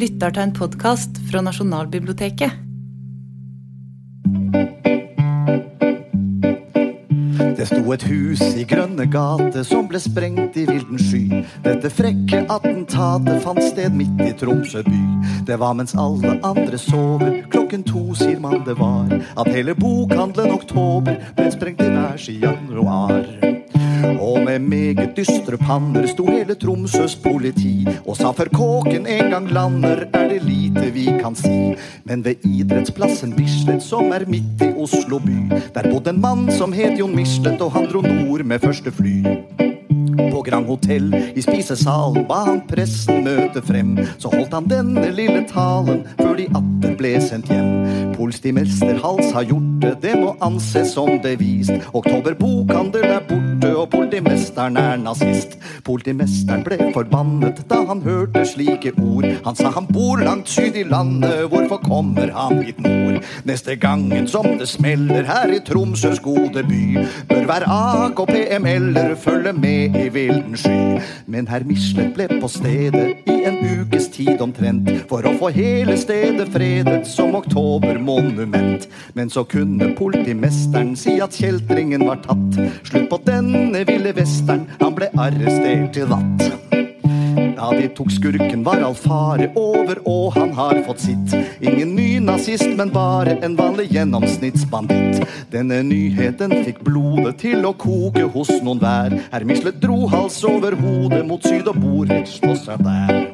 lytter til en podkast fra Nasjonalbiblioteket. Det sto et hus i Grønne gate som ble sprengt i vilden sky. Dette frekke attentatet fant sted midt i Tromsø by. Det var mens alle andre sover, klokken to sier man det var, at hele bokhandelen Oktober ble sprengt i værs i januar. Og med meget dystre panner sto hele Tromsøs politi og sa før kåken en gang lander, er det lite vi kan si. Men ved idrettsplassen Bislett, som er midt i Oslo by, der bodde en mann som het Jon Michelet, og han dro nord med første fly. På Grand Hotell i spisesalen ba han pressen møte frem. Så holdt han denne lille talen før de atter ble sendt hjem. Polstimester Hals har gjort det, det må anses som bevist. Oktober bokhandel er borte, og politimesteren er nazist. Politimesteren ble forbannet da han hørte slike ord. Han sa han bor langt syd i landet, hvorfor kommer han hit nord? Neste gangen som det smeller her i Tromsøs gode by, bør hver AKP-ML-er følge med i vilden sky. Men herr Michelet ble på stedet i en ukes tid omtrent, for å få hele stedet fredet som oktobermonument. Men så kunne politimesteren si at kjeltringen var tatt. Slutt på denne ville western, han ble arrestert til natt. Da de tok skurken var all fare over, og han har fått sitt. Ingen ny nazist, men bare en vanlig gjennomsnittsbanditt. Denne nyheten fikk blodet til å koke hos noen hver. Herr Michelet dro hals over hodet mot syd og bor rett på seg der.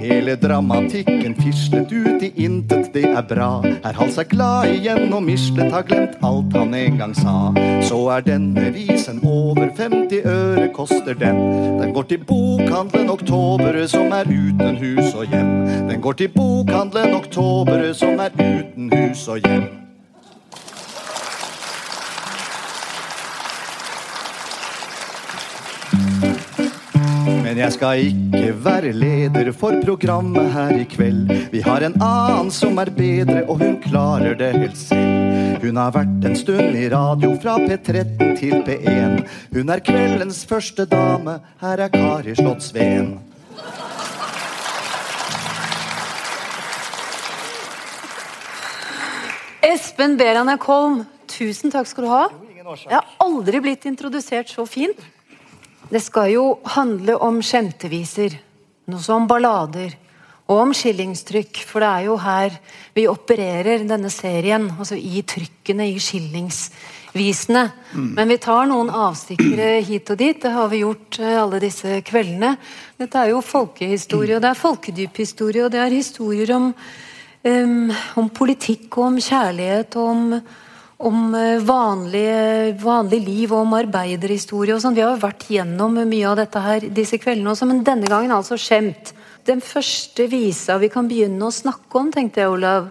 Hele dramatikken fislet ut i intet, det er bra. Er Hals seg glad igjen, og mislet, har glemt alt han en gang sa. Så er denne visen over, 50 øre koster den. Den går til bokhandelen Oktobere som er uten hus og hjem. Den går til bokhandelen Oktobere som er uten hus og hjem. Men jeg skal ikke være leder for programmet her i kveld. Vi har en annen som er bedre, og hun klarer det helt selv. Hun har vært en stund i radio fra P13 til P1. Hun er kveldens første dame, her er Kari Slottsveen. Espen Berane Kolm, tusen takk skal du ha. Jeg har aldri blitt introdusert så fint. Det skal jo handle om skjemteviser, noe som ballader, og om skillingstrykk, for det er jo her vi opererer denne serien, altså i trykkene, i skillingsvisene. Men vi tar noen avstikkere hit og dit, det har vi gjort eh, alle disse kveldene. Dette er jo folkehistorie, og det er folkedyphistorie, og det er historier om Um, om politikk og om kjærlighet og om, om uh, vanlig, vanlig liv og om arbeiderhistorie og sånn. Vi har jo vært gjennom mye av dette her disse kveldene også, men denne gangen altså skjemt. Den første visa vi kan begynne å snakke om, tenkte jeg, Olav,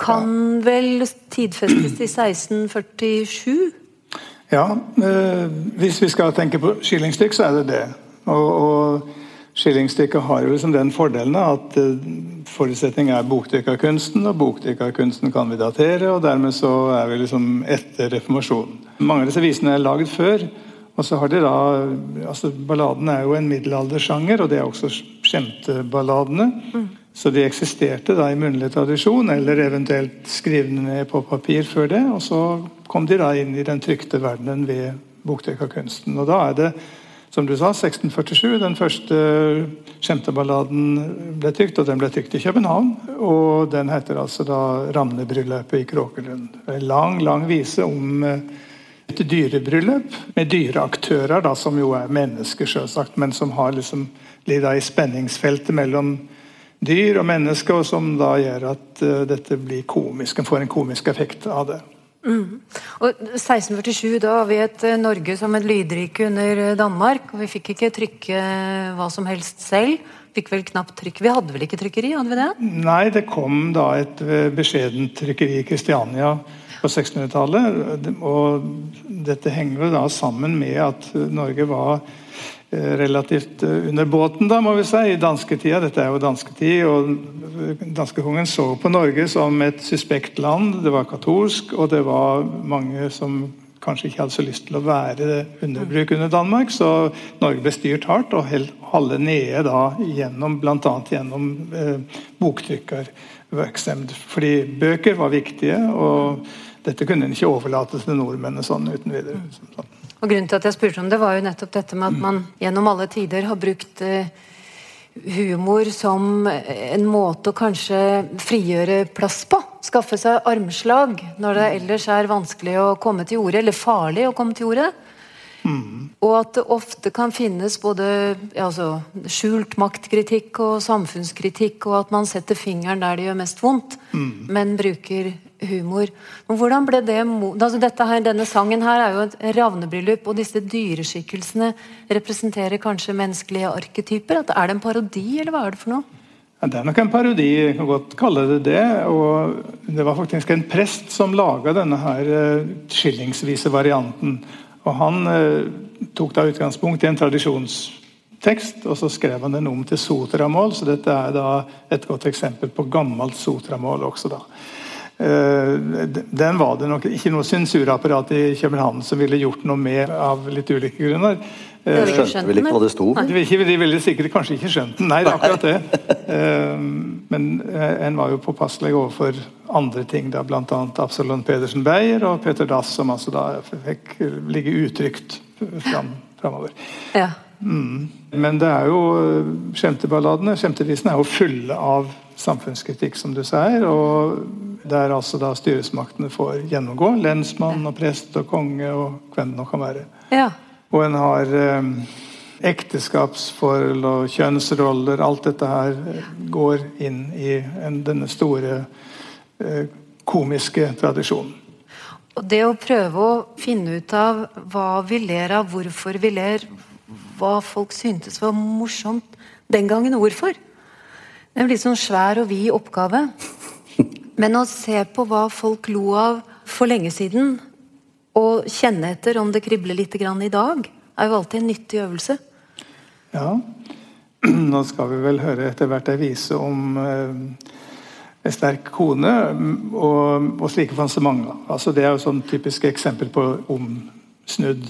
kan ja. vel tidfestes til 1647? Ja, øh, hvis vi skal tenke på skillingstykk, så er det det. Og, og Skillingstykket har jo liksom den fordelen at forutsetningen er boktrykk er kunsten, og boktrykkerkunsten kan vi datere, og dermed så er vi liksom etter reformasjonen. Mange av disse visene er laget før. og så har de da, altså Balladen er jo en middelaldersjanger, og det er også skjemteballadene. Mm. Så de eksisterte da i munnlig tradisjon, eller eventuelt skrivende ned på papir før det. Og så kom de da inn i den trykte verdenen ved boktrykkerkunsten. Og da er det som du sa, 1647. Den første skjemteballaden ble trykt, og den ble trykt i København. Og den heter altså da 'Ramnebryllupet i Kråkelund'. En lang, lang vise om eh, et dyrebryllup med dyreaktører, da, som jo er mennesker, selvsagt, men som har liksom ligger i spenningsfeltet mellom dyr og mennesker, og som da gjør at uh, dette blir komisk. En får en komisk effekt av det. Mm. Og 1647, da var vi et eh, Norge som et lydrike under eh, Danmark. og Vi fikk ikke trykke eh, hva som helst selv. Fikk vel knapt trykk. Vi hadde vel ikke trykkeri? hadde vi det? Nei, det kom da et beskjedent trykkeri i Kristiania på 1600-tallet. Og dette henger da sammen med at Norge var relativt under båten, da, må vi si, i dansketida. Dette er jo dansketid, og danskekongen så på Norge som et suspekt land. Det var katolsk, og det var mange som kanskje ikke hadde så lyst til å være underbruk under Danmark, så Norge ble styrt hardt og holdt nede da gjennom bl.a. gjennom eh, boktrykkervirksomhet. Fordi bøker var viktige, og dette kunne en ikke overlate til nordmennene sånn uten videre. Sånn. Og Grunnen til at jeg spurte om det, var jo nettopp dette med at man gjennom alle tider har brukt eh, humor som en måte å kanskje frigjøre plass på. Skaffe seg armslag når det ellers er vanskelig å komme til orde, eller farlig å komme til orde. Mm. Og at det ofte kan finnes både altså, skjult maktkritikk og samfunnskritikk, og at man setter fingeren der det gjør mest vondt, mm. men bruker humor. Men hvordan ble det altså her, Denne sangen her er jo et ravnebryllup, og disse dyreskikkelsene representerer kanskje menneskelige arketyper? Er det en parodi, eller hva er det for noe? Ja, det er nok en parodi, jeg kan godt kalle det det. og Det var faktisk en prest som laga denne her uh, skillingsvise varianten. og Han eh, tok da utgangspunkt i en tradisjonstekst, og så skrev han den om til sotramål. Så dette er da et godt eksempel på gammelt sotramål også. da. Eh, den var det nok ikke noe sensurapparat i København som ville gjort noe med av litt ulike grunner. De skjønte vel ikke hva det sto? De ville sikkert kanskje ikke skjønt den. Nei, det er akkurat det. Eh, men eh, en var jo påpasselig overfor andre ting, da, bl.a. Absalon Pedersen Beyer og Peter Dass, som altså da fikk ligge utrygt fram, framover. Ja. Mm. Men det er jo skjemteballadene, skjemtevisene, er jo fulle av samfunnskritikk, som du sier. og Der altså da styresmaktene får gjennomgå. Lensmann og prest og konge og hvem det nå kan være. Ja. Og en har eh, ekteskapsforhold og kjønnsroller. Alt dette her går inn i en, denne store eh, komiske tradisjonen. Og det å prøve å finne ut av hva vi ler av, hvorfor vi ler, hva folk syntes var morsomt den gangen, hvorfor? Det blir sånn svær og vid oppgave. Men å se på hva folk lo av for lenge siden, og kjenne etter om det kribler litt i dag, er jo alltid en nyttig øvelse. Ja. Nå skal vi vel høre etter hvert ei vise om eh, en sterk kone, og, og slike fansementer. Altså, det er jo sånn typisk eksempel på omsnudd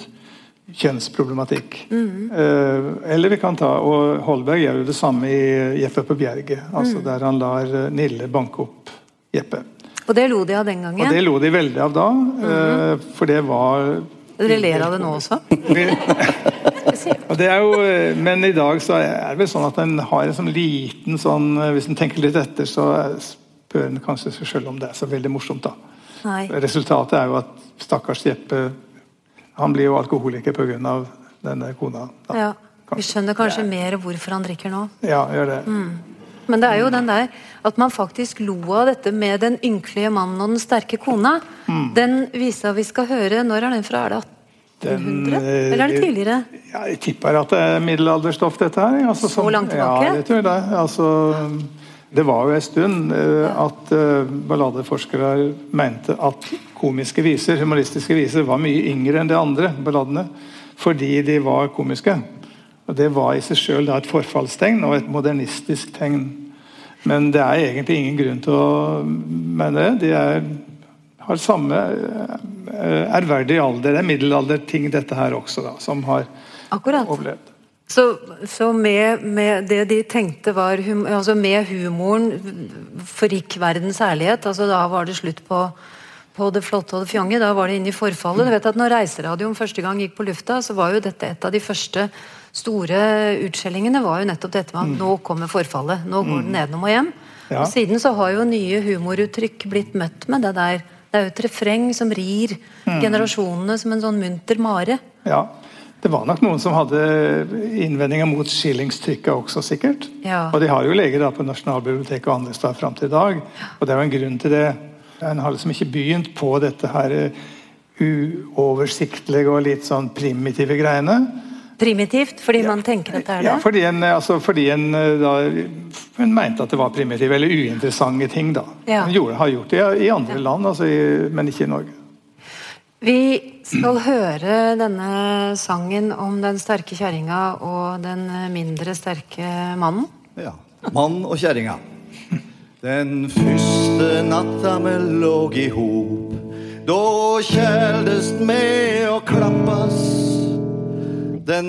kjønnsproblematikk. Mm. Eh, eller vi kan ta og Holberg gjør jo det samme i 'Jeppe på bjerget', altså mm. der han lar eh, Nille banke opp Jeppe. Og det lo de av den gangen? Og det lo de veldig av da, mm. eh, for det var Dere ler av det nå også? og det er jo, eh, men i dag så er det vel sånn at en har en sånn liten sånn Hvis en tenker litt etter, så spør en kanskje seg sjøl om det er så veldig morsomt, da. Nei. Resultatet er jo at stakkars Jeppe han blir jo alkoholiker pga. denne kona. Da. Ja, Vi skjønner kanskje mer hvorfor han drikker nå. Ja, gjør det. Mm. Men det er jo den der at man faktisk lo av dette med den ynkelige mannen og den sterke kona. Mm. Den visa vi skal høre, når er den fra? Er det 1800? Eller er det tidligere? Ja, jeg tipper at det er middelalderstoff, dette her. Altså, så langt tilbake? Ja, det tror jeg det. Altså, det var jo en stund uh, at uh, balladeforskere mente at komiske viser, humoristiske viser var mye yngre enn de andre balladene. Fordi de var komiske. Og Det var i seg sjøl et forfallstegn og et modernistisk tegn. Men det er egentlig ingen grunn til å mene det. De er, har samme eh, ærverdig alder. Det er middelalderting, dette her også, da, som har Akkurat. overlevd. Så, så med, med, det de tenkte var hum, altså Med humoren forgikk verdens ærlighet. altså Da var det slutt på på det flotte og det fjonge. Da var det inne i forfallet. Du vet at når Reiseradioen første gang gikk på lufta, så var jo dette et av de første store utskjellingene. var jo nettopp dette med at nå kommer forfallet. Nå går den nedenom og hjem. Ja. Og Siden så har jo nye humoruttrykk blitt møtt med det der. Det er jo et refreng som rir mm. generasjonene som en sånn munter mare. Ja, det var nok noen som hadde innvendinger mot skillingstrykket også, sikkert. Ja. Og de har jo leger da på Nasjonalbiblioteket og andre steder fram til i dag. Og det er jo en grunn til det. En har liksom ikke begynt på dette her eh, uoversiktlige og litt sånn primitive greiene. Primitivt? Fordi ja. man tenker at det er det? Ja, fordi en, eh, altså, fordi en eh, da, hun mente at det var primitive eller uinteressante ting. da. Ja. Hun gjorde, har gjort det i, i andre land, altså i, men ikke i Norge. Vi skal høre denne sangen om den sterke kjerringa og den mindre sterke mannen. Ja. Mann og kjerringa. Den første natta me låg i hop Da kjeldest med å klappas. Den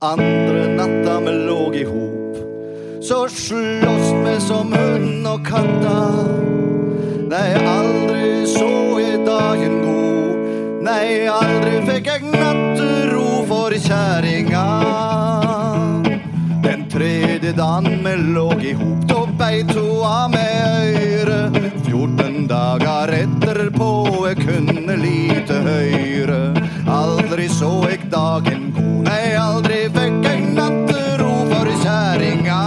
andre natta me låg i hop, så slåss me som hund og katta. Nei, aldri så i dagen god. Nei, aldri fikk jeg nattero for kjerringa. Den tredje dagen me låg i hop, da toa med øyre. 14 dager etterpå jeg kunne lite høyre. Aldri så jeg dagen god, nei, aldri fikk jeg nattero for kjerringa.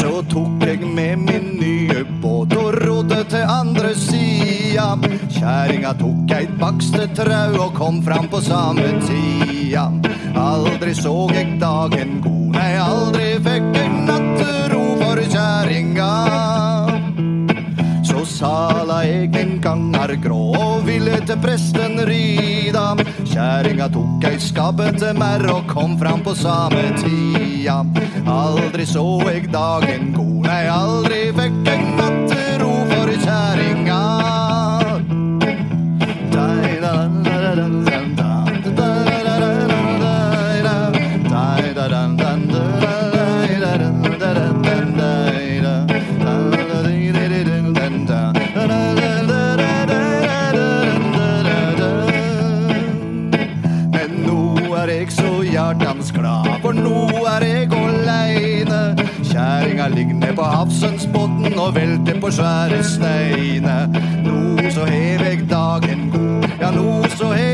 Så tok jeg med min nye båt og rodde til andre sida. Kjerringa tok eit bakstetrau og kom fram på samme tida. Aldri så jeg dagen god, nei, aldri fikk jeg nattero Kjerringa tok ei skabbete merr og kom fram på samme tida. Aldri så jeg dagen god, nei, aldri fikk og velter på svære steine. Nå så hev jeg dagen god, ja nå så hev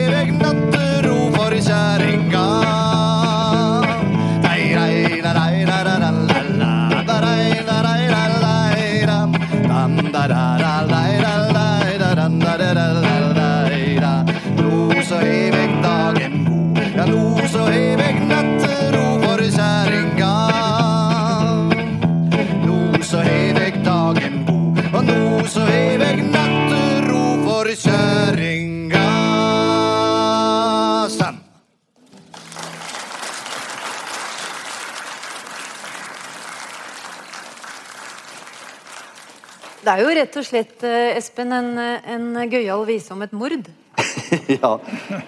er jo rett og slett, eh, Espen, en, en gøyal vise om et mord. Ja.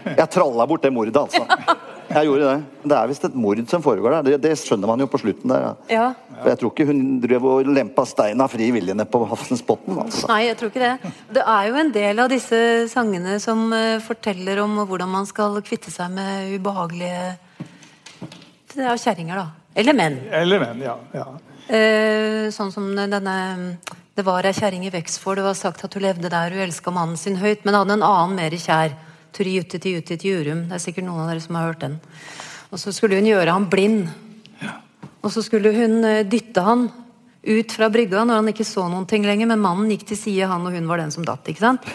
Jeg tralla bort det mordet, altså. Jeg gjorde det. Det er visst et mord som foregår der. Det, det skjønner man jo på slutten der. Ja. Ja. For jeg tror ikke hun drev og lempa stein av fri vilje ned på Hafsensbotn. Altså. Nei, jeg tror ikke det. Det er jo en del av disse sangene som eh, forteller om hvordan man skal kvitte seg med ubehagelige Det er kjerringer, da. Eller menn. Eller menn, ja. ja. Eh, sånn som denne Det var ei kjerring i Vexford, det var sagt at hun levde der, hun elska mannen sin høyt, men hadde en annen mer kjær. Turi uti til uti til jurum. Det er sikkert noen av dere som har hørt den. Og så skulle hun gjøre ham blind. Og så skulle hun eh, dytte han ut fra brygga når han ikke så noen ting lenger, men mannen gikk til side, han og hun var den som datt. ikke sant?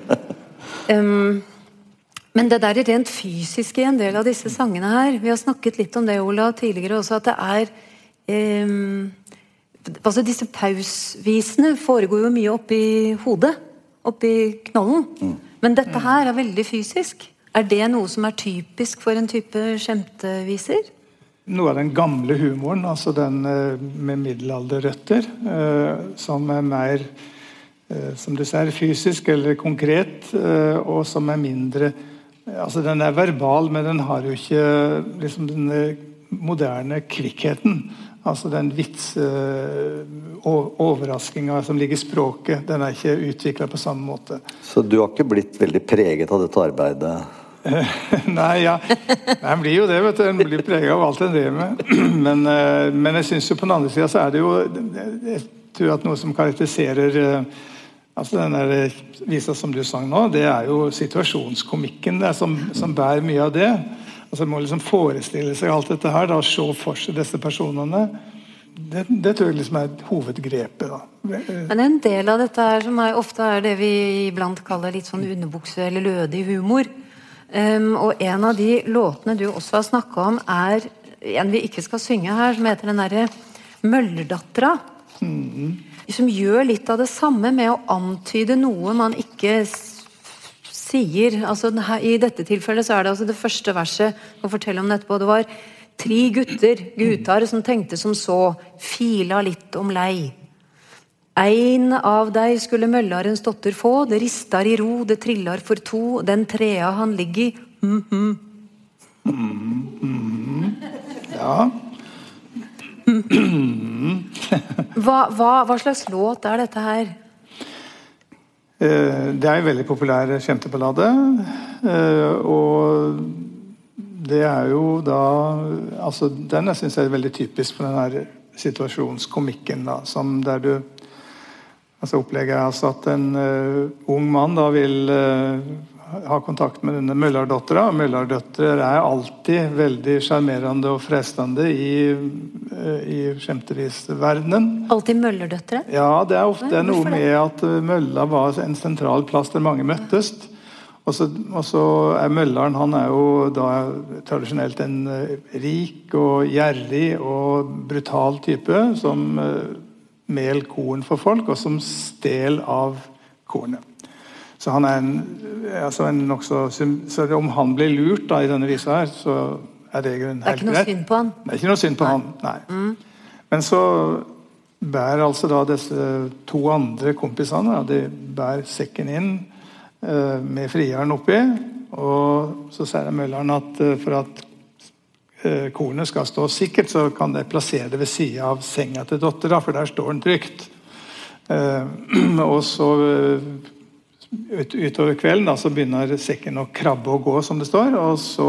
um, men det der er rent fysiske i en del av disse sangene her Vi har snakket litt om det, Ola, tidligere også, at det er em, Altså Disse pausvisene foregår jo mye oppi hodet. Oppi knollen. Men dette her er veldig fysisk. Er det noe som er typisk for en type skjemteviser? Noe av den gamle humoren, altså den eh, med middelalderrøtter, eh, som er mer eh, som du ser, fysisk eller konkret, eh, og som er mindre altså Den er verbal, men den har jo ikke liksom den moderne kvikkheten. Altså den vits... eh, som ligger i språket, den er ikke utvikla på samme måte. Så du har ikke blitt veldig preget av dette arbeidet? Nei, ja. En blir jo det, vet du. En blir prega av alt en driver med. Men, eh, men jeg syns jo på den andre sida så er det jo Jeg tror at noe som karakteriserer eh, altså den der visa som du sang nå, det er jo situasjonskomikken det er som, som bærer mye av det. Altså Man må liksom forestille seg alt dette her, da, se for seg disse personene. Det, det tror jeg liksom er hovedgrepet. da. Men en del av dette her som er, ofte er det vi iblant kaller litt sånn underbukse- eller lødig humor. Um, og en av de låtene du også har snakka om, er en vi ikke skal synge her, som heter den derre Møllerdattera. Som gjør litt av det samme med å antyde noe man ikke sier. Altså, I dette tilfellet så er det altså det første verset å fortelle om det etterpå. Det var tre gutter, gutar, som tenkte som så, fila litt om lei. Ein av dei skulle møllarens dotter få, det ristar i ro, det trillar for to, den trea han ligg i. Mm -hmm. Ja. hva, hva, hva, slags låt er dette her? Eh, det er en veldig populær skjemteballade. Eh, og det er jo da altså Den syns jeg er veldig typisk for den her situasjonskomikken. da, som der du altså Opplegget er altså at en uh, ung mann da vil uh, ha kontakt med denne Møllardattera. Møllerdøtter er alltid veldig sjarmerende og fristende i, uh, i skjemtevisverdenen. Alltid Møllerdøtre? Ja, det er ofte Nei, noe med at mølla var en sentral plass der mange møttes. Og så, og så, er Mølleren han er jo da tradisjonelt en rik og gjerrig og brutal type som mel korn for folk, og som stel av kornet. Så han er en, altså en nokså Så om han blir lurt da, i denne visa her, så er det grunnen helt greit. Det er ikke noe synd på han? Det er ikke noe synd på nei. han, nei. Mm. Men så bærer altså da disse to andre kompisene de bærer sekken inn uh, med frieren oppi. Og så sier Mølleren at uh, for at Eh, kornet skal stå sikkert, så kan de plassere det ved sida av senga til dattera, for der står den trygt. Eh, og så eh, ut, utover kvelden da, så begynner sekken å krabbe og gå, som det står. Og så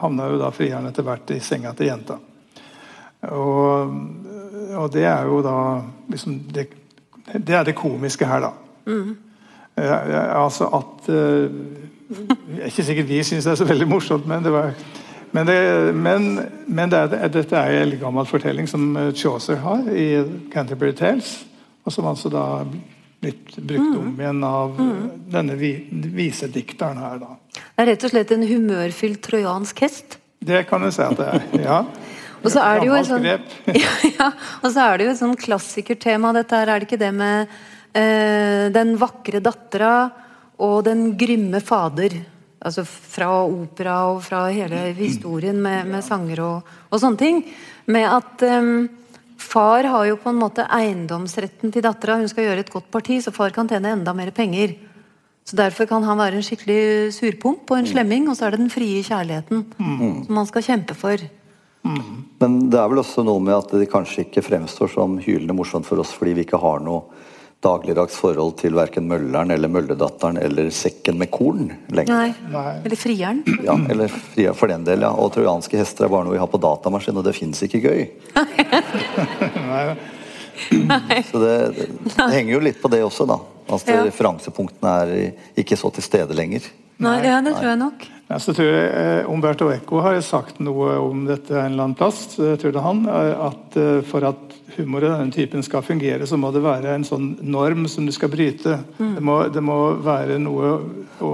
havner jo da frieren etter hvert i senga til jenta. Og, og det er jo da liksom det, det, er det komiske her, da. Mm. altså at Jeg er ikke sikkert vi syns det er så veldig morsomt, men det var men, det, men, men det er, dette er en gammel fortelling som eh, Chaucer har i Canterbury Tales. Og som altså da blitt brukt mm. om igjen av mm. denne vi, visedikteren her. da. Det er rett og slett en humørfylt trojansk hest? Det kan du si at det er. ja. og så er det sånn, ja, ja, og så er det jo et sånn klassikertema, dette her. Er det ikke det med eh, den vakre dattera og den grymme fader? altså fra opera og fra hele historien med, med sanger og, og, sånne ting. Med at um, far har jo på en måte eiendomsretten til dattera. Hun skal gjøre et godt parti, så far kan tjene enda mer penger. Så Derfor kan han være en skikkelig surpomp og en slemming, og så er det den frie kjærligheten mm. som han skal kjempe for. Mm. Men det er vel også noe med at det kanskje ikke fremstår som hylende morsomt for oss fordi vi ikke har noe dagligdags forhold til verken mølleren eller mølledatteren eller sekken med korn lenger. Nei. Eller frieren. Ja, eller frieren for den del, ja. Og trojanske hester er bare noe vi har på datamaskin, og det fins ikke gøy. Nei. Så det, det, det, henger jo litt på det også, da. Altså, ja. Referansepunktene er ikke så til stede lenger. Nei, det, det tror jeg nok. Ja, så tror jeg eh, Umberto Eco har sagt noe om dette en eller annen plass. Tror det han, eh, at eh, For at humor av denne typen skal fungere, så må det være en sånn norm som du skal bryte. Mm. Det, må, det, må, være noe å,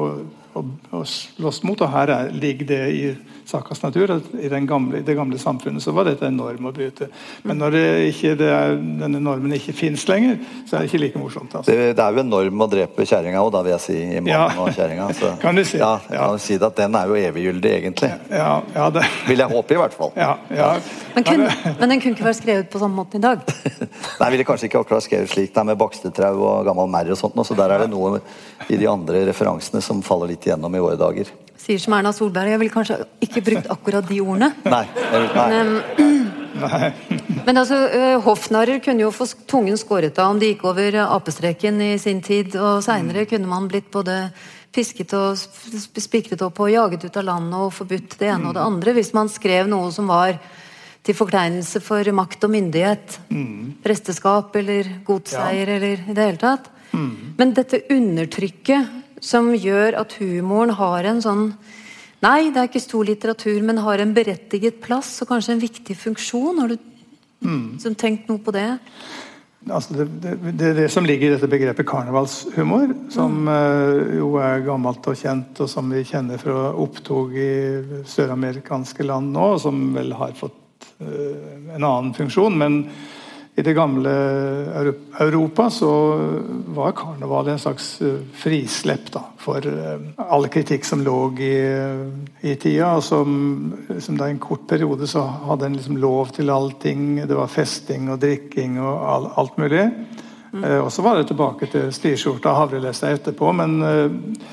å, å slåss mot, og her er, ligger det i sakas natur. at I gamle, det gamle samfunnet så var dette en norm å bryte. Men når det ikke, det er, denne normen ikke fins lenger, så er det ikke like morsomt. Altså. Det, det, er jo en norm å drepe kjæringa òg, da vil jeg si. i morgen ja. kjæringa. kan du si. Ja, kan kan si det at Den er jo eviggyldig, egentlig. Ja, ja, det. Vil jeg håpe, i hvert fall. Ja, ja. Men, kun, men, den kunne ikke vært skrevet på samme måte i dag? Nei, ville kanskje ikke akkurat skrevet slik. Det er med bakstetrau og gammel merr og sånt, så der er det noe i de andre referansene som faller litt igjennom i våre dager sier som Erna Solberg. Jeg ville kanskje ikke brukt akkurat de ordene. Nei, nei. Men, men altså, eh, hoffnarrer kunne jo få tungen skåret av om de gikk over apestreken i sin tid. Og seinere kunne man blitt både pisket og spikret opp og jaget ut av landet og forbudt det ene og det andre hvis man skrev noe som var til forkleinelse for makt og myndighet. Mm. Presteskap eller godseier ja. eller i det hele tatt. Mm. Men dette undertrykket som gjør at humoren har en sånn Nei, det er ikke stor litteratur, men har en berettiget plass og kanskje en viktig funksjon. Har du mm. tenkt noe på det? Altså det, det, det, det som ligger i dette begrepet karnevalshumor, som uh, jo er gammelt og kjent, og som vi kjenner fra opptog i søramerikanske land nå, og som vel har fått uh, en annen funksjon. men i det gamle Europa så var karneval en slags eh, frislepp da, for eh, all kritikk som lå i, i tida. og som, som da I en kort periode så hadde en liksom lov til allting. Det var festing og drikking og all, alt mulig. Eh, og så var det tilbake til stiskjorta og havrelessa etterpå, men eh,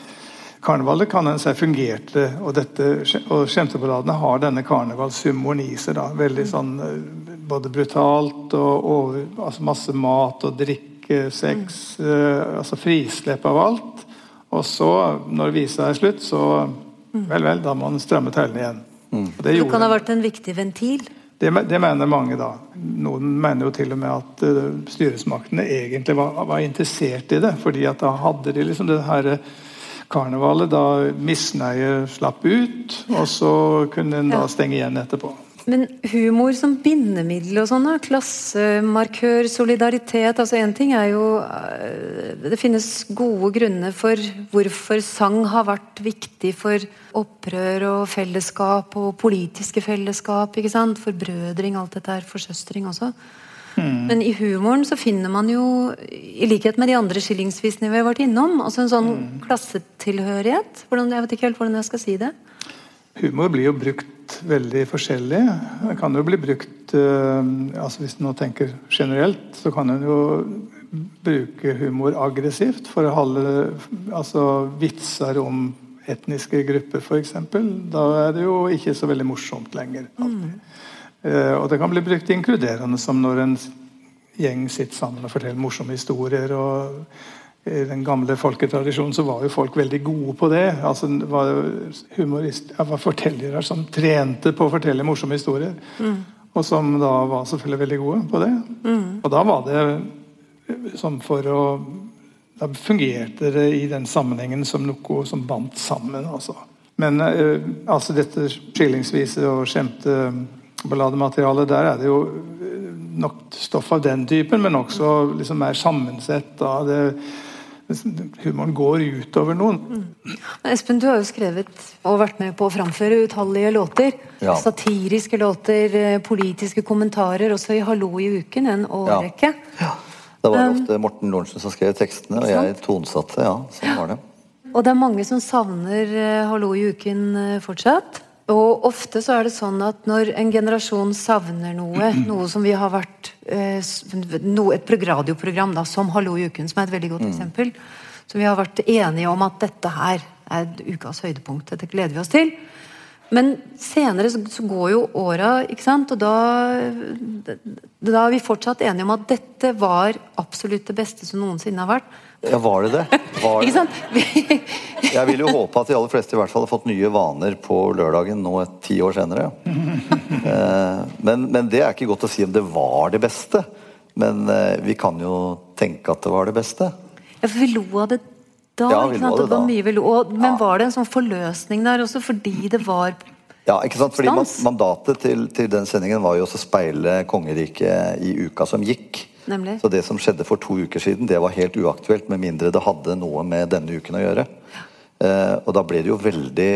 karnevalet kan en si fungerte, og, dette, og skjemteballadene har denne karnevalshumoren i seg. da, Veldig sånn både brutalt og, over, altså masse mat og drikke, sex, eh, altså frislepp av alt. Og så, når visa er slutt, så vel, vel, da må man stramme tøylene igjen. Og det, det kan ha vært en viktig ventil? Det, det, mener mange, da. Noen mener jo til og med at uh, styresmaktene egentlig var, var, interessert i det. fordi at da hadde de liksom det her karnevalet da misnøye slapp ut, og så kunne en da stenge igjen etterpå. Men humor som bindemiddel og sånn, klassemarkør, solidaritet altså Én ting er jo eh, Det finnes gode grunner for hvorfor sang har vært viktig for opprør og fellesskap og politiske fellesskap. ikke sant? Forbrødring, alt dette her. Forsøstring også. Mm. Men i humoren så finner man jo, i likhet med de andre skillingsvisene vi har vært innom, altså en sånn mm. klassetilhørighet. Hvordan, jeg vet ikke helt hvordan jeg skal si det. Humor blir jo brukt veldig forskjellig. Det kan jo bli brukt uh, altså Hvis en nå tenker generelt, så kan en jo bruke humor aggressivt for å holde altså, vitser om etniske grupper, f.eks. Da er det jo ikke så veldig morsomt lenger. Mm. Uh, og det kan bli brukt inkluderende, som når en gjeng sitter sammen og forteller morsomme historier. og i den gamle folketradisjonen så var jo folk veldig gode på det. altså var humorist, det var Fortellere som trente på å fortelle morsomme historier. Mm. Og som da var selvfølgelig veldig gode på det. Mm. Og da var det som for å Da fungerte det i den sammenhengen som noe som bandt sammen. altså. Men uh, altså dette skillingsvise og skjemteballadematerialet, der er det jo nok stoff av den typen, men også liksom mer sammensett. da det humoren går utover noen. Mm. Espen, du har jo skrevet og vært med på å framføre utallige låter. Ja. Satiriske låter, eh, politiske kommentarer, også i 'Hallo i uken', en årrekke. Ja. ja. Det var um, ofte Morten Lorentzen som skrev tekstene, og jeg tonsatte. Ja, sånn var det. Og det er mange som savner uh, 'Hallo i uken' uh, fortsatt. Og ofte så er det sånn at når en generasjon savner noe, noe som vi har vært eh, Et radioprogram da, som Hallo i uken, som er et veldig godt mm. eksempel. Som vi har vært enige om at dette her er ukas høydepunkt. Dette gleder vi oss til. Men senere så, så går jo åra, ikke sant? og da, da er vi fortsatt enige om at dette var absolutt det beste som noensinne har vært. Ja, var det det? Var Ikke sant? jeg vil jo håpe at de aller fleste i hvert fall har fått nye vaner på lørdagen nå et ti år senere. Eh, men, men, det er ikke godt å si om det var det beste. Men eh, vi kan jo tenke at det var det beste. Ja, for vi lo av det da. Ja, vi lo av det, det da. Vi lo. Men ja. var det en sånn forløsning der også, fordi det var ja, ikke sant? Fordi Mandatet til, til den sendingen var jo å speile kongeriket i uka som gikk. Nemlig. Så det som skjedde for to uker siden, det var helt uaktuelt, med mindre det hadde noe med denne uken å gjøre. Ja. Eh, og da ble det jo veldig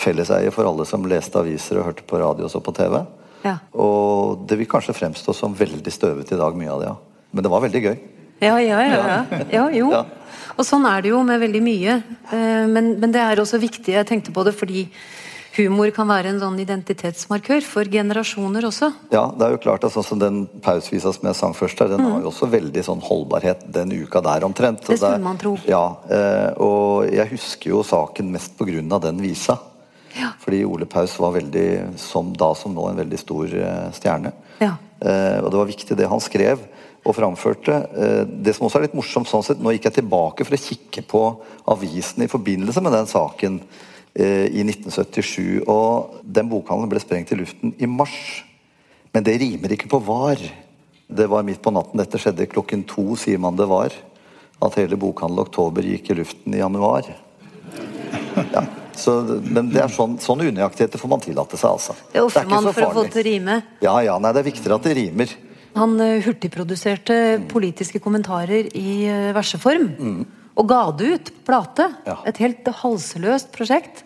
felleseie for alle som leste aviser og hørte på radio og så på TV. Ja. Og det vil kanskje fremstå som veldig støvete i dag, mye av det, ja. Men det var veldig gøy. Ja, ja, ja. ja. ja jo. Ja. Og sånn er det jo med veldig mye. Eh, men, men det er også viktig, jeg tenkte på det fordi humor kan være en sånn identitetsmarkør for generasjoner også. Ja, det er jo klart at sånn som den pausvisa som jeg sang først her, den mm. har jo også veldig sånn holdbarhet den uka der omtrent. Det skulle man tro. Ja, eh, og jeg husker jo saken mest på grunn av den visa. Ja. Fordi Ole Paus var veldig, som da som nå, en veldig stor eh, stjerne. Ja. Eh, og det var viktig det han skrev og framførte. Det som også er litt morsomt sånn sett, Nå gikk jeg tilbake for å kikke på avisen i forbindelse med den saken i 1977. Og den bokhandelen ble sprengt i luften i mars. Men det rimer ikke på var. Det var midt på natten dette skjedde. Klokken to sier man det var. At hele bokhandelen Oktober gikk i luften i januar. Ja, så, men det er sånn, sånne unøyaktigheter får man tillate seg, altså. Det ofrer man for å få det til å rime? Ja, ja, nei, det er viktigere at det rimer. Han uh, hurtigproduserte mm. politiske kommentarer i uh, verseform. Mm og ga det ut plate. Ja. Et helt halsløst prosjekt.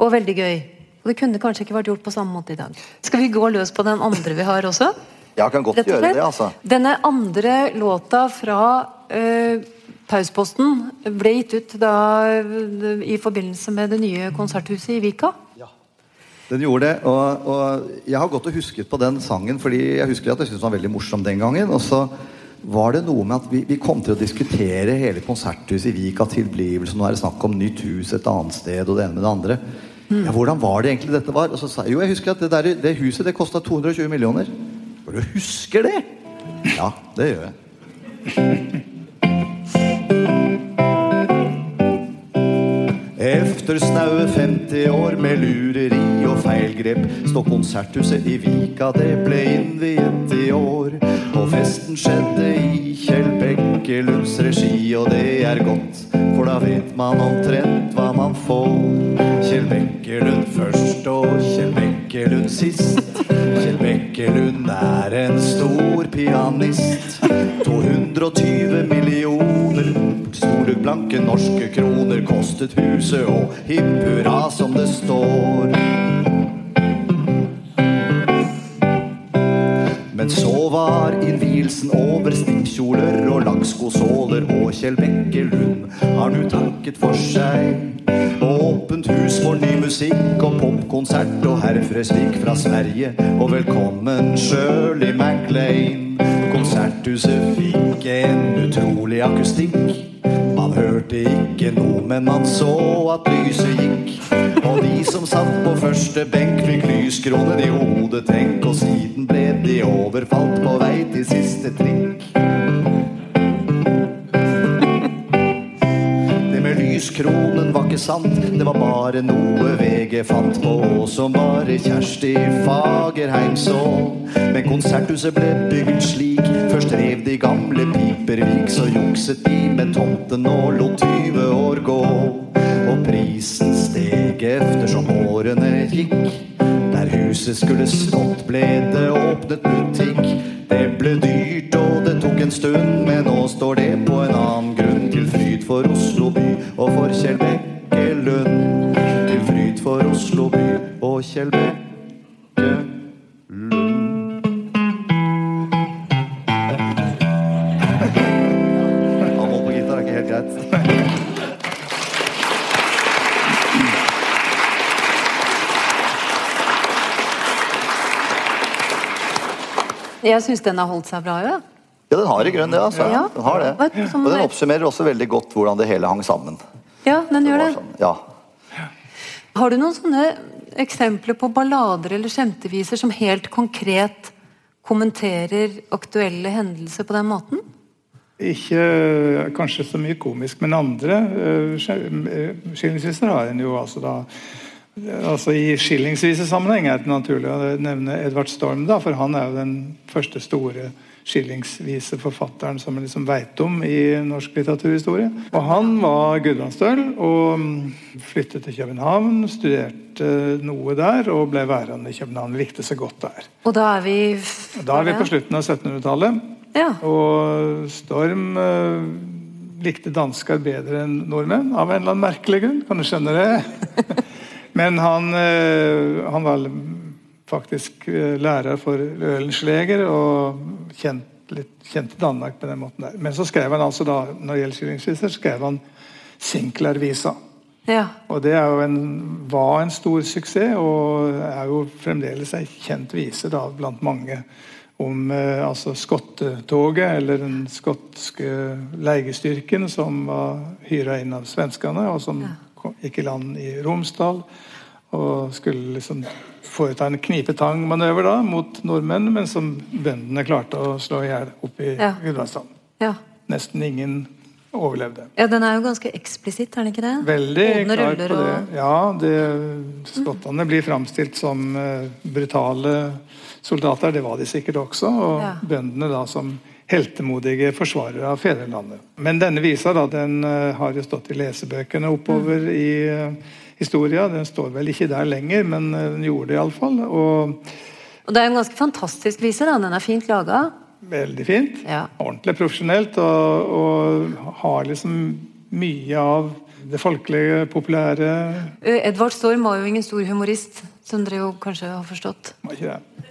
Og veldig gøy. Og det kunne kanskje ikke vært gjort på samme måte i dag. Skal vi gå løs på den andre vi har også? Ja, kan godt gjøre det, altså. Denne andre låta fra uh, Pausposten ble gitt ut da, i forbindelse med det nye konserthuset i Vika. Ja. Den gjorde det, og, og, jeg har gått og husket på den sangen, fordi jeg husker at jeg syntes den var veldig morsom den gangen. Og så var det noe med at vi, vi kom til å diskutere hele konserthuset i Vika tilblivelse. Nå er det snakk om nytt hus et annet sted og det ene med det andre. Ja, Hvordan var det egentlig dette var? Og så sa jeg, jo, jeg husker at det, der, det huset det kosta 220 millioner. Og du husker det? Ja, det gjør jeg. Efter snaue 50 år med lureri og feilgrep står konserthuset i Vika, det ble innviet i år. Og festen skjedde i Kjell Bekkelunds regi, og det er godt, for da vet man omtrent hva man får. Kjell Bekkelund først og Kjell Bekkelund sist. Kjell Bekkelund er en stor pianist. 220 millioner blanke norske kroner kostet huset, og hipp hurra som det står. Men så var innvielsen over stikkjoler og lakkskosåler, og Kjell Bekkelund har nu takket for seg. Åpent hus for ny musikk og popkonsert og herr Fresvik fra Sverige. Og velkommen Shirley MacLaine. Konserthuset fikk en utrolig akustikk. Ikke noe, men man så at lyset gikk. Og de som satt på første benk, fikk lyskronen i hodet. Tenk, og siden ble de overfalt på vei til siste trikk. Det med lyskronen var ikke sant, det var bare noe VG fant på, som bare Kjersti Fagerheim så. Men konserthuset ble bygd slik, først rev de gamle Pipervik, så jukset de med tomten og lot 20 år gå. Og prisen steg eftersom årene gikk. Der huset skulle stått, ble det åpnet butikk. Det ble dyrt, og det tok en stund, men nå står det på en annen grunn. Til fryd for Oslo by og for Kjell Bekkelund. Til fryd for Oslo by og Kjell Bekkelund. Jeg syns den har holdt seg bra, ja. Ja, den har i grunnen det. altså. Ja. Den har det. Og den oppsummerer også veldig godt hvordan det hele hang sammen. Ja, den gjør det. sånn, ja. Har du noen sånne eksempler på ballader eller skjemteviser som helt konkret kommenterer aktuelle hendelser på den måten? Ikke eh, kanskje så mye komisk, men andre uh, skillingsviser har en jo altså da altså I skillingsvise sammenheng er det naturlig å nevne Edvard Storm, da, for han er jo den første store skillingsvise forfatteren som vi liksom veit om i norsk litteraturhistorie. Og Han var gudbrandsdøl og mm, flyttet til København, studerte noe der og ble værende i København. Likte seg godt der. Og da er vi Da er vi på slutten av 1700-tallet. Ja. Og Storm eh, likte dansker bedre enn nordmenn, av en eller annen merkelig grunn. Kan du skjønne det? Men han, eh, han var faktisk eh, lærer for Ølenschläger og kjent, litt, kjente Danmark på den måten der. Men så skrev han altså da, når det gjelder skillingsviser, skrev han Sinclair-visa. ja. Og det en, var en stor suksess, og er jo fremdeles ei kjent vise da, blant mange om eh, altså skottetoget, eller den skotske leiestyrken som var hyra inn av svenskene, og som kom, gikk i land i Romsdal. Og skulle liksom foreta en knipetangmanøver da, mot nordmenn, men som bøndene klarte å slå i hjel oppe i Ja. Gudbrandsdalen. ja. Nesten ingen overlevde. Ja, den er jo ganske eksplisitt, er den ikke det? Veldig Åpne klar på det. og- Ja, det, skottene blir framstilt som eh, brutale soldater. Det var de sikkert også. Og Ja. bøndene da som heltemodige forsvarere av fedrelandet. Men denne visa da, den eh, har jo stått i lesebøkene oppover Mm. i uh, historia. Den står vel ikke der lenger, men eh, den gjorde det iallfall. Og Og det er en ganske fantastisk vise, da. Den er fint laga. veldig fint. Ja. Ordentlig profesjonelt. Og, og har liksom mye av det folkelige, populære Eh, Edvard Storm var jo ingen stor humorist, som dere jo kanskje har forstått. Var ikke det?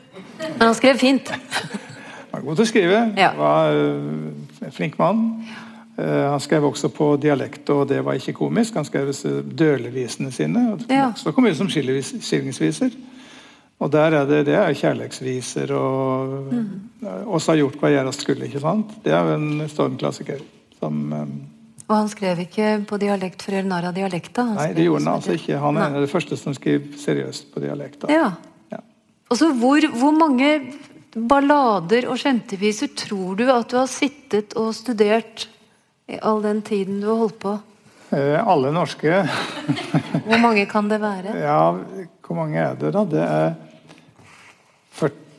Men han skrev fint. Han var god til å skrive. Ja. Var øh, en flink mann. Eh, han skrev også på dialekt, og det var ikke komisk. Han skrev dølevisene sine. og Ja. Så kom ut som skillingsviser. Og der er det, det er kjærlighetsviser og mm. oss har gjort hva gjerast skulle. ikke sant? Det er jo en stormklassiker. som... Um, og han skrev ikke på dialekt for eller narr av dialekta? Nei, det gjorde han altså ikke. Han er en av de første som skriver seriøst på dialekta. Ja. ja. Og så hvor, hvor, mange ballader og skjenteviser tror du at du har sittet og studert i all den tiden du har holdt på? Eh, alle norske. hvor mange kan det være? Ja, hvor mange er det, da? Det er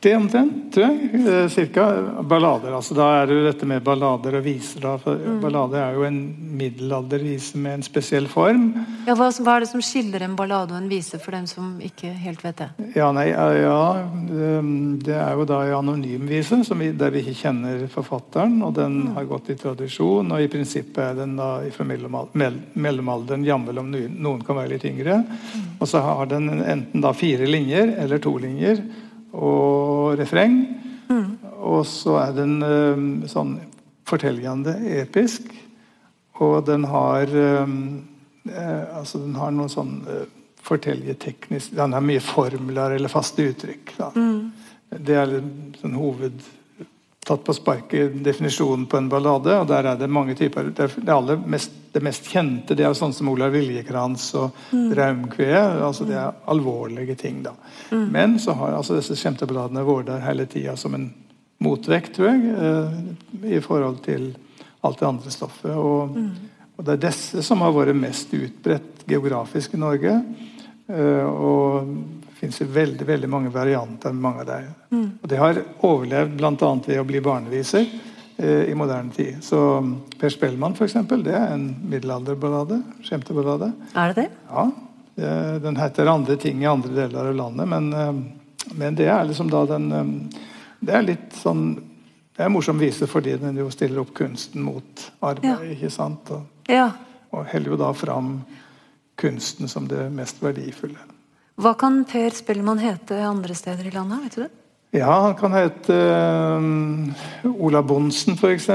40 omtrent, tror jeg. Eh, cirka. Ballader. altså Da er det jo dette med ballader og viser. da, for mm. Ballader er jo en middelaldervise med en spesiell form. Ja, hva, hva, er det som skiller en ballade og en vise for dem som ikke helt vet det? Ja, nei, ja, Det er jo da en anonymvise vi, der vi ikke kjenner forfatteren. og Den mm. har gått i tradisjon, og i prinsippet er den da fra mellomalderen, jammen om noen kan være litt yngre. Mm. Og så har den enten da fire linjer eller to linjer og refreng. Mm. Og så er den um, sånn fortellende episk. Og den har um, eh, altså den har noen sånn uh, fortellerteknisk Den har mye formler eller faste uttrykk. Mm. Det er sånn hoved tatt på sparket definisjonen på en ballade. og Der er det mange typer. Det, mest, det mest, kjente det er sånn som Olav Viljekrans og mm. Raumkveet. Altså det er alvorlige ting. da. Mm. Men så har altså disse kjempeballadene vært der hele tida som en motvekt, tror jeg, eh, i forhold til alt det andre stoffet. Og, mm. og, det er disse som har vært mest utbredt geografisk i Norge. Eh, og fins veldig veldig mange varianter med mange av dem. Mm. Og det har overlevd bl.a. ved å bli barneviser eh, i moderne tid. Så um, Per Spellmann eksempel, det er en middelalderballade. Skjemteballade. Er det det? Ja. Det, den heter andre ting i andre deler av landet, men, eh, men det er liksom da den um, Det er litt sånn det er en morsom vise fordi den jo stiller opp kunsten mot arbeid. Ja. ikke sant? Og, ja. og heller jo da fram kunsten som det mest verdifulle. Hva kan Per Spellemann hete andre steder i landet? vet du det? Ja, Han kan hete uh, Ola Bonsen f.eks.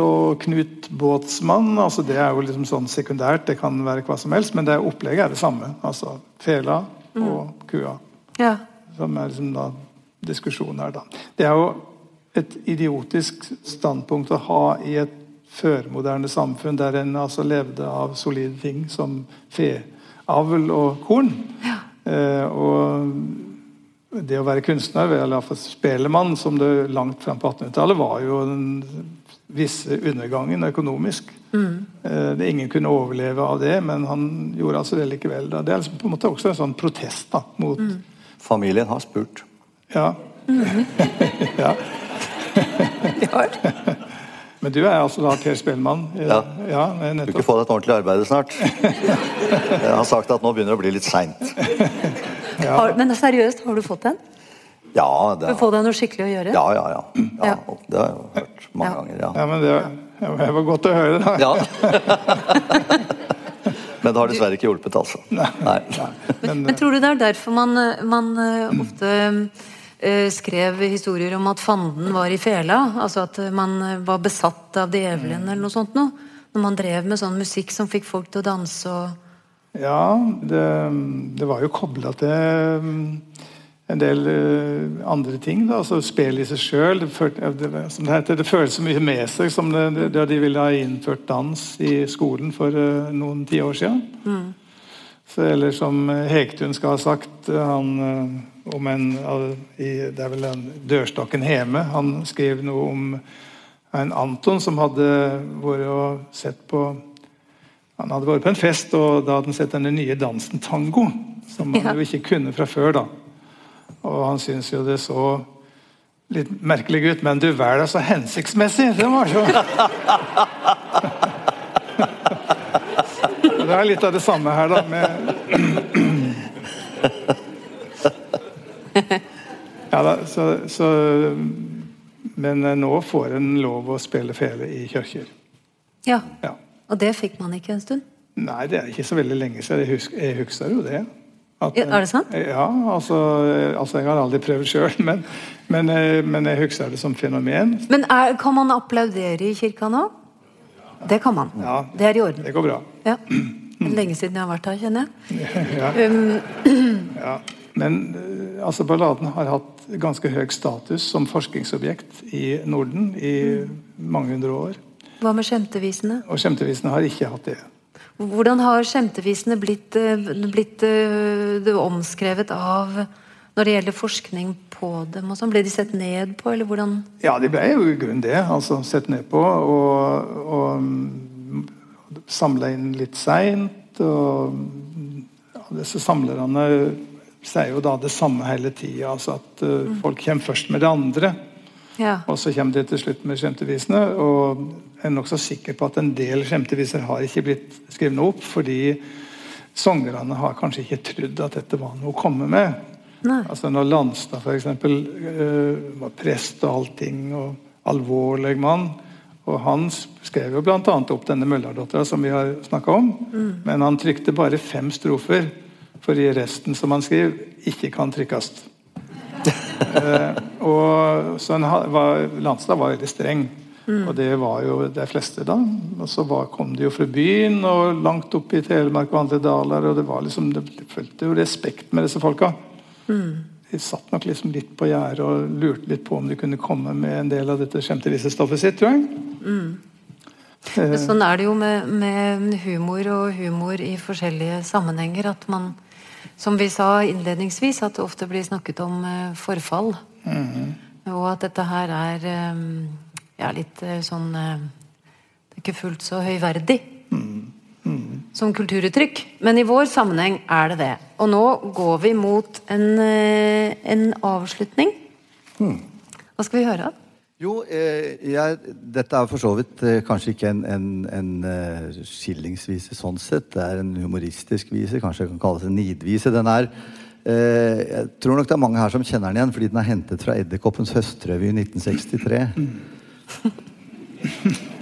og Knut Båtsmann. altså Det er jo liksom sånn sekundært, det kan være hva som helst, men det opplegget er det samme. altså Fela mm. og kua. Ja. Som er liksom da diskusjonen her, da. Det er jo et idiotisk standpunkt å ha i et førmoderne samfunn der en altså levde av solide ting som feavl og korn. Ja. Eh, og det å være kunstner, eller iallfall spelemann, som det langt fram på 1800-tallet, var jo den visse undergangen økonomisk. Mm. Eh, det, ingen kunne overleve av det, men han gjorde altså det likevel. Da. Det er liksom på en måte også en sånn protest da, mot mm. Familien har spurt. Ja. Mm. ja. Men du er altså da Per Spellemann? Ja. ja du ikke få deg et ordentlig arbeid snart. Jeg har sagt at nå begynner det å bli litt seint. Ja. Men seriøst, har du fått den? Ja. Det er... får deg noe skikkelig å gjøre? Ja, ja, ja. ja, Det har jeg hørt mange ganger. Ja, men det, det var godt å høre, da. Ja. Men det har dessverre ikke hjulpet, altså. Nei. Nei. Men, men, tror du det er derfor man, man eh, ofte Eh, skrev historier om at fanden var i fela. Altså at man var besatt av djevelen eller noe sånt noe. Når man drev med sånn musikk som fikk folk til å danse og Ja, det, det var jo kobla til mm, en del andre ting. da, altså Spillet i seg sjøl. Det, det, det, det føles så mye med seg som da de ville ha innført dans i skolen for noen tiår siden. Mm. Så, eller som Hegtun skal ha sagt han uh, om en Det er vel en dørstokken hjemme. Han skrev noe om en Anton som hadde vært og sett på Han hadde vært på en fest, og da hadde han sett denne nye dansen tango. Som han jo ikke kunne fra før. da. Og han syntes jo det så litt merkelig ut, men du verden så hensiktsmessig! Det var så Det er litt av det samme her, da. med ja, da, så, så, men eh, nå får en lov å spille fele i kirker. Ja. ja. Og det fikk man ikke en stund? Nei, det er ikke så veldig lenge siden. Jeg husker, jeg husker jo det. At, er det sant? Ja, altså, altså Jeg har aldri prøvd sjøl, men, men, eh, men, jeg husker det som fenomen. Men er, Kan man applaudere i kirka nå? Det kan man. Ja, det er i orden. Det går bra. Ja. Lenge siden jeg har vært her, kjenner jeg. ja. Um, ja. Men altså Balladen har hatt ganske høy status som forskningsobjekt i Norden i mange hundre år. Hva med skjemtevisene? Og skjemtevisene har ikke hatt det. Hvordan har skjemtevisene blitt, eh, blitt eh, omskrevet av når det gjelder forskning på dem? og sånn? Ble de sett ned på, eller hvordan Ja, de ble jo i grunnen det. altså Sett ned på og, og mm, samla inn litt seint. Og ja, disse samlerne sier jo da det samme hele tida. Altså at uh, folk kommer først med det andre. Ja. Og så kommer de til slutt med skjemtevisene. Og jeg er nokså sikker på at en del skjemteviser har ikke blitt skrevet opp fordi sangerne har kanskje ikke trodd at dette var noe å komme med. Nei. Altså Når Landstad f.eks. Uh, var prest og allting, og alvorlig mann og Han skrev jo bl.a. opp denne Møllerdottera som vi har snakka om. Men han trykte bare fem strofer, fordi resten som han skriver, ikke kan trykkes. Eh, og så var, Landstad var veldig streng. Og det var jo de fleste da. Og så var, kom de jo fra byen og langt opp i Telemark og andre daler. Og det var liksom, det følte jo respekt med disse folka. De satt nok liksom litt på gjerdet og lurte litt på om de kunne komme med en del av dette skjemtevisestoffet sitt, tror jeg. Men Sånn er det jo med, med humor og humor i forskjellige sammenhenger. At man, som vi sa innledningsvis, at det ofte blir snakket om eh, forfall. Og at dette her er eh, ja, litt eh, sånn Det er ikke fullt så høyverdig som kulturuttrykk. Men i vår sammenheng er det det. Og nå går vi mot en, eh, en avslutning. Hva skal vi høre? Jo, eh, jeg, dette er for så vidt eh, kanskje ikke en, en, en skillingsvise sånn sett. Det er en humoristisk vise, kanskje det kan kalles en nidvise. Den er eh, Jeg tror nok det er mange her som kjenner den igjen, fordi den er hentet fra Edderkoppens høstrevy i 1963.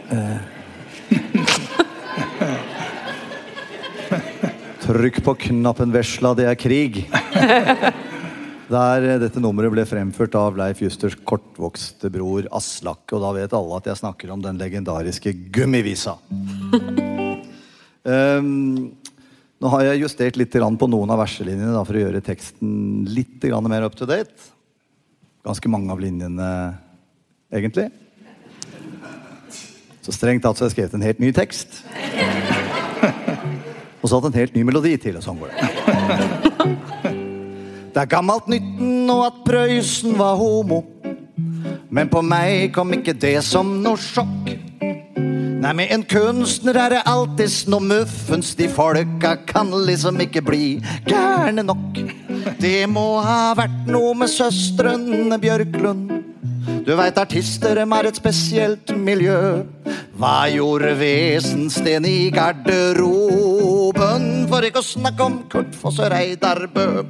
Eh. Trykk på knappen, vesla, det er krig. Der eh, dette nummeret ble fremført av Leif Justers kortvokste bror Aslak. Og da vet alle at jeg snakker om den legendariske Gummivisa. Um, nå har jeg justert litt på noen av verselinjene da, for å gjøre teksten litt mer up to date. Ganske mange av linjene, egentlig. Så strengt tatt så har jeg skrevet en helt ny tekst. Og satt en helt ny melodi til. og sånn går det. Det er gammelt nytten og at Prøysen var homo. Men på meg kom ikke det som noe sjokk. Nei, med en kunstner er det alltids noe muffens. De folka kan liksom ikke bli gærne nok. Det må ha vært noe med søstrene Bjørklund. Du veit artister dem er et spesielt miljø. Hva gjorde Vesensten i garderoben? For ikke å snakke om Kurt Foss og Reidar Bø.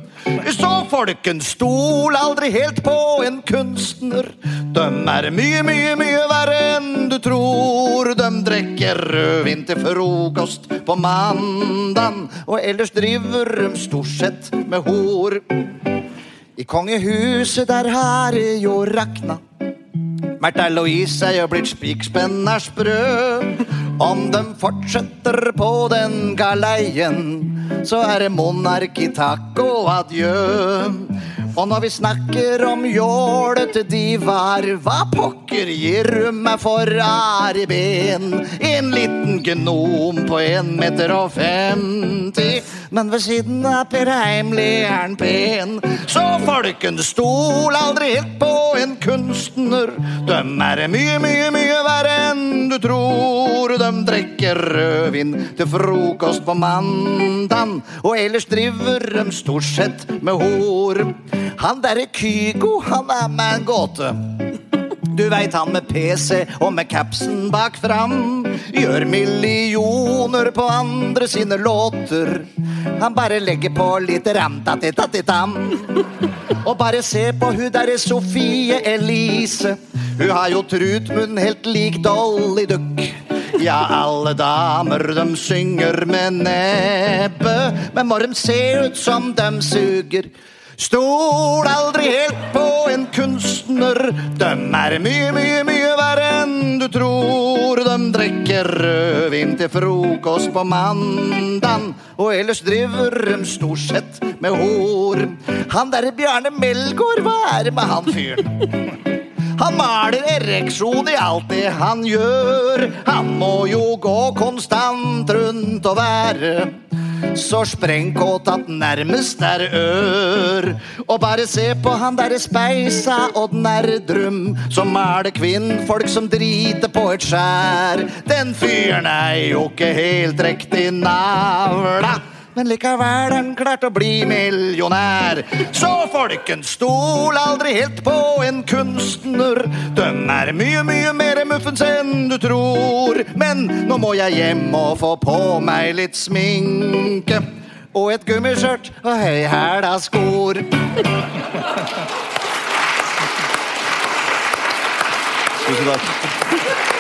Så folken stol aldri helt på en kunstner. Døm er mye, mye, mye verre enn du tror. Døm drikker rødvin til frokost på mandag, og ellers driver de stort sett med hor. I kongehuset der har jo rakna. Märtha Louise er jo blitt spikspenna sprø. Om de fortsetter på den galeien, så er det monarki takk og adjø. Og når vi snakker om jålete divaer, hva pokker gir du meg for are ben? En liten gnom på en meter og femti, men ved siden av Per Heimli er pen. Så folkens, stol aldri helt på en kunstner. Dem er mye, mye, mye verre enn du tror. De drikker rødvin til frokost på mandag, og ellers driver de stort sett med hor. Han derre Kygo, han er meg en gåte. Du veit han med PC og med capsen bak fram. Gjør millioner på andre sine låter. Han bare legger på litt ram-tati-tati-tam. Og bare se på hun derre Sofie Elise. Hun har jo trutmunn helt lik Dolly Duck. Ja, alle damer de synger med nebbet, men må de se ut som de suger? Stol aldri helt på en kunstner. Dem er mye, mye, mye verre enn du tror. De drikker rødvin til frokost på mandag, og ellers driver de stort sett med hår. Han derre Bjarne Melgaard, hva er det med han fyren? Han maler ereksjon i alt det han gjør. Han må jo gå konstant rundt og være så sprengkåt at nærmest er ør. Og bare se på han derre speisa Odd Nerdrum som maler kvinnfolk som driter på et skjær. Den fyren er jo ikke helt riktig navla men likevel han klart å bli millionær. Så folkens, stol aldri helt på en kunstner. Den er mye, mye mer muffens enn du tror. Men nå må jeg hjem og få på meg litt sminke. Og et gummiskjørt og høyhæla skor. Tusen takk.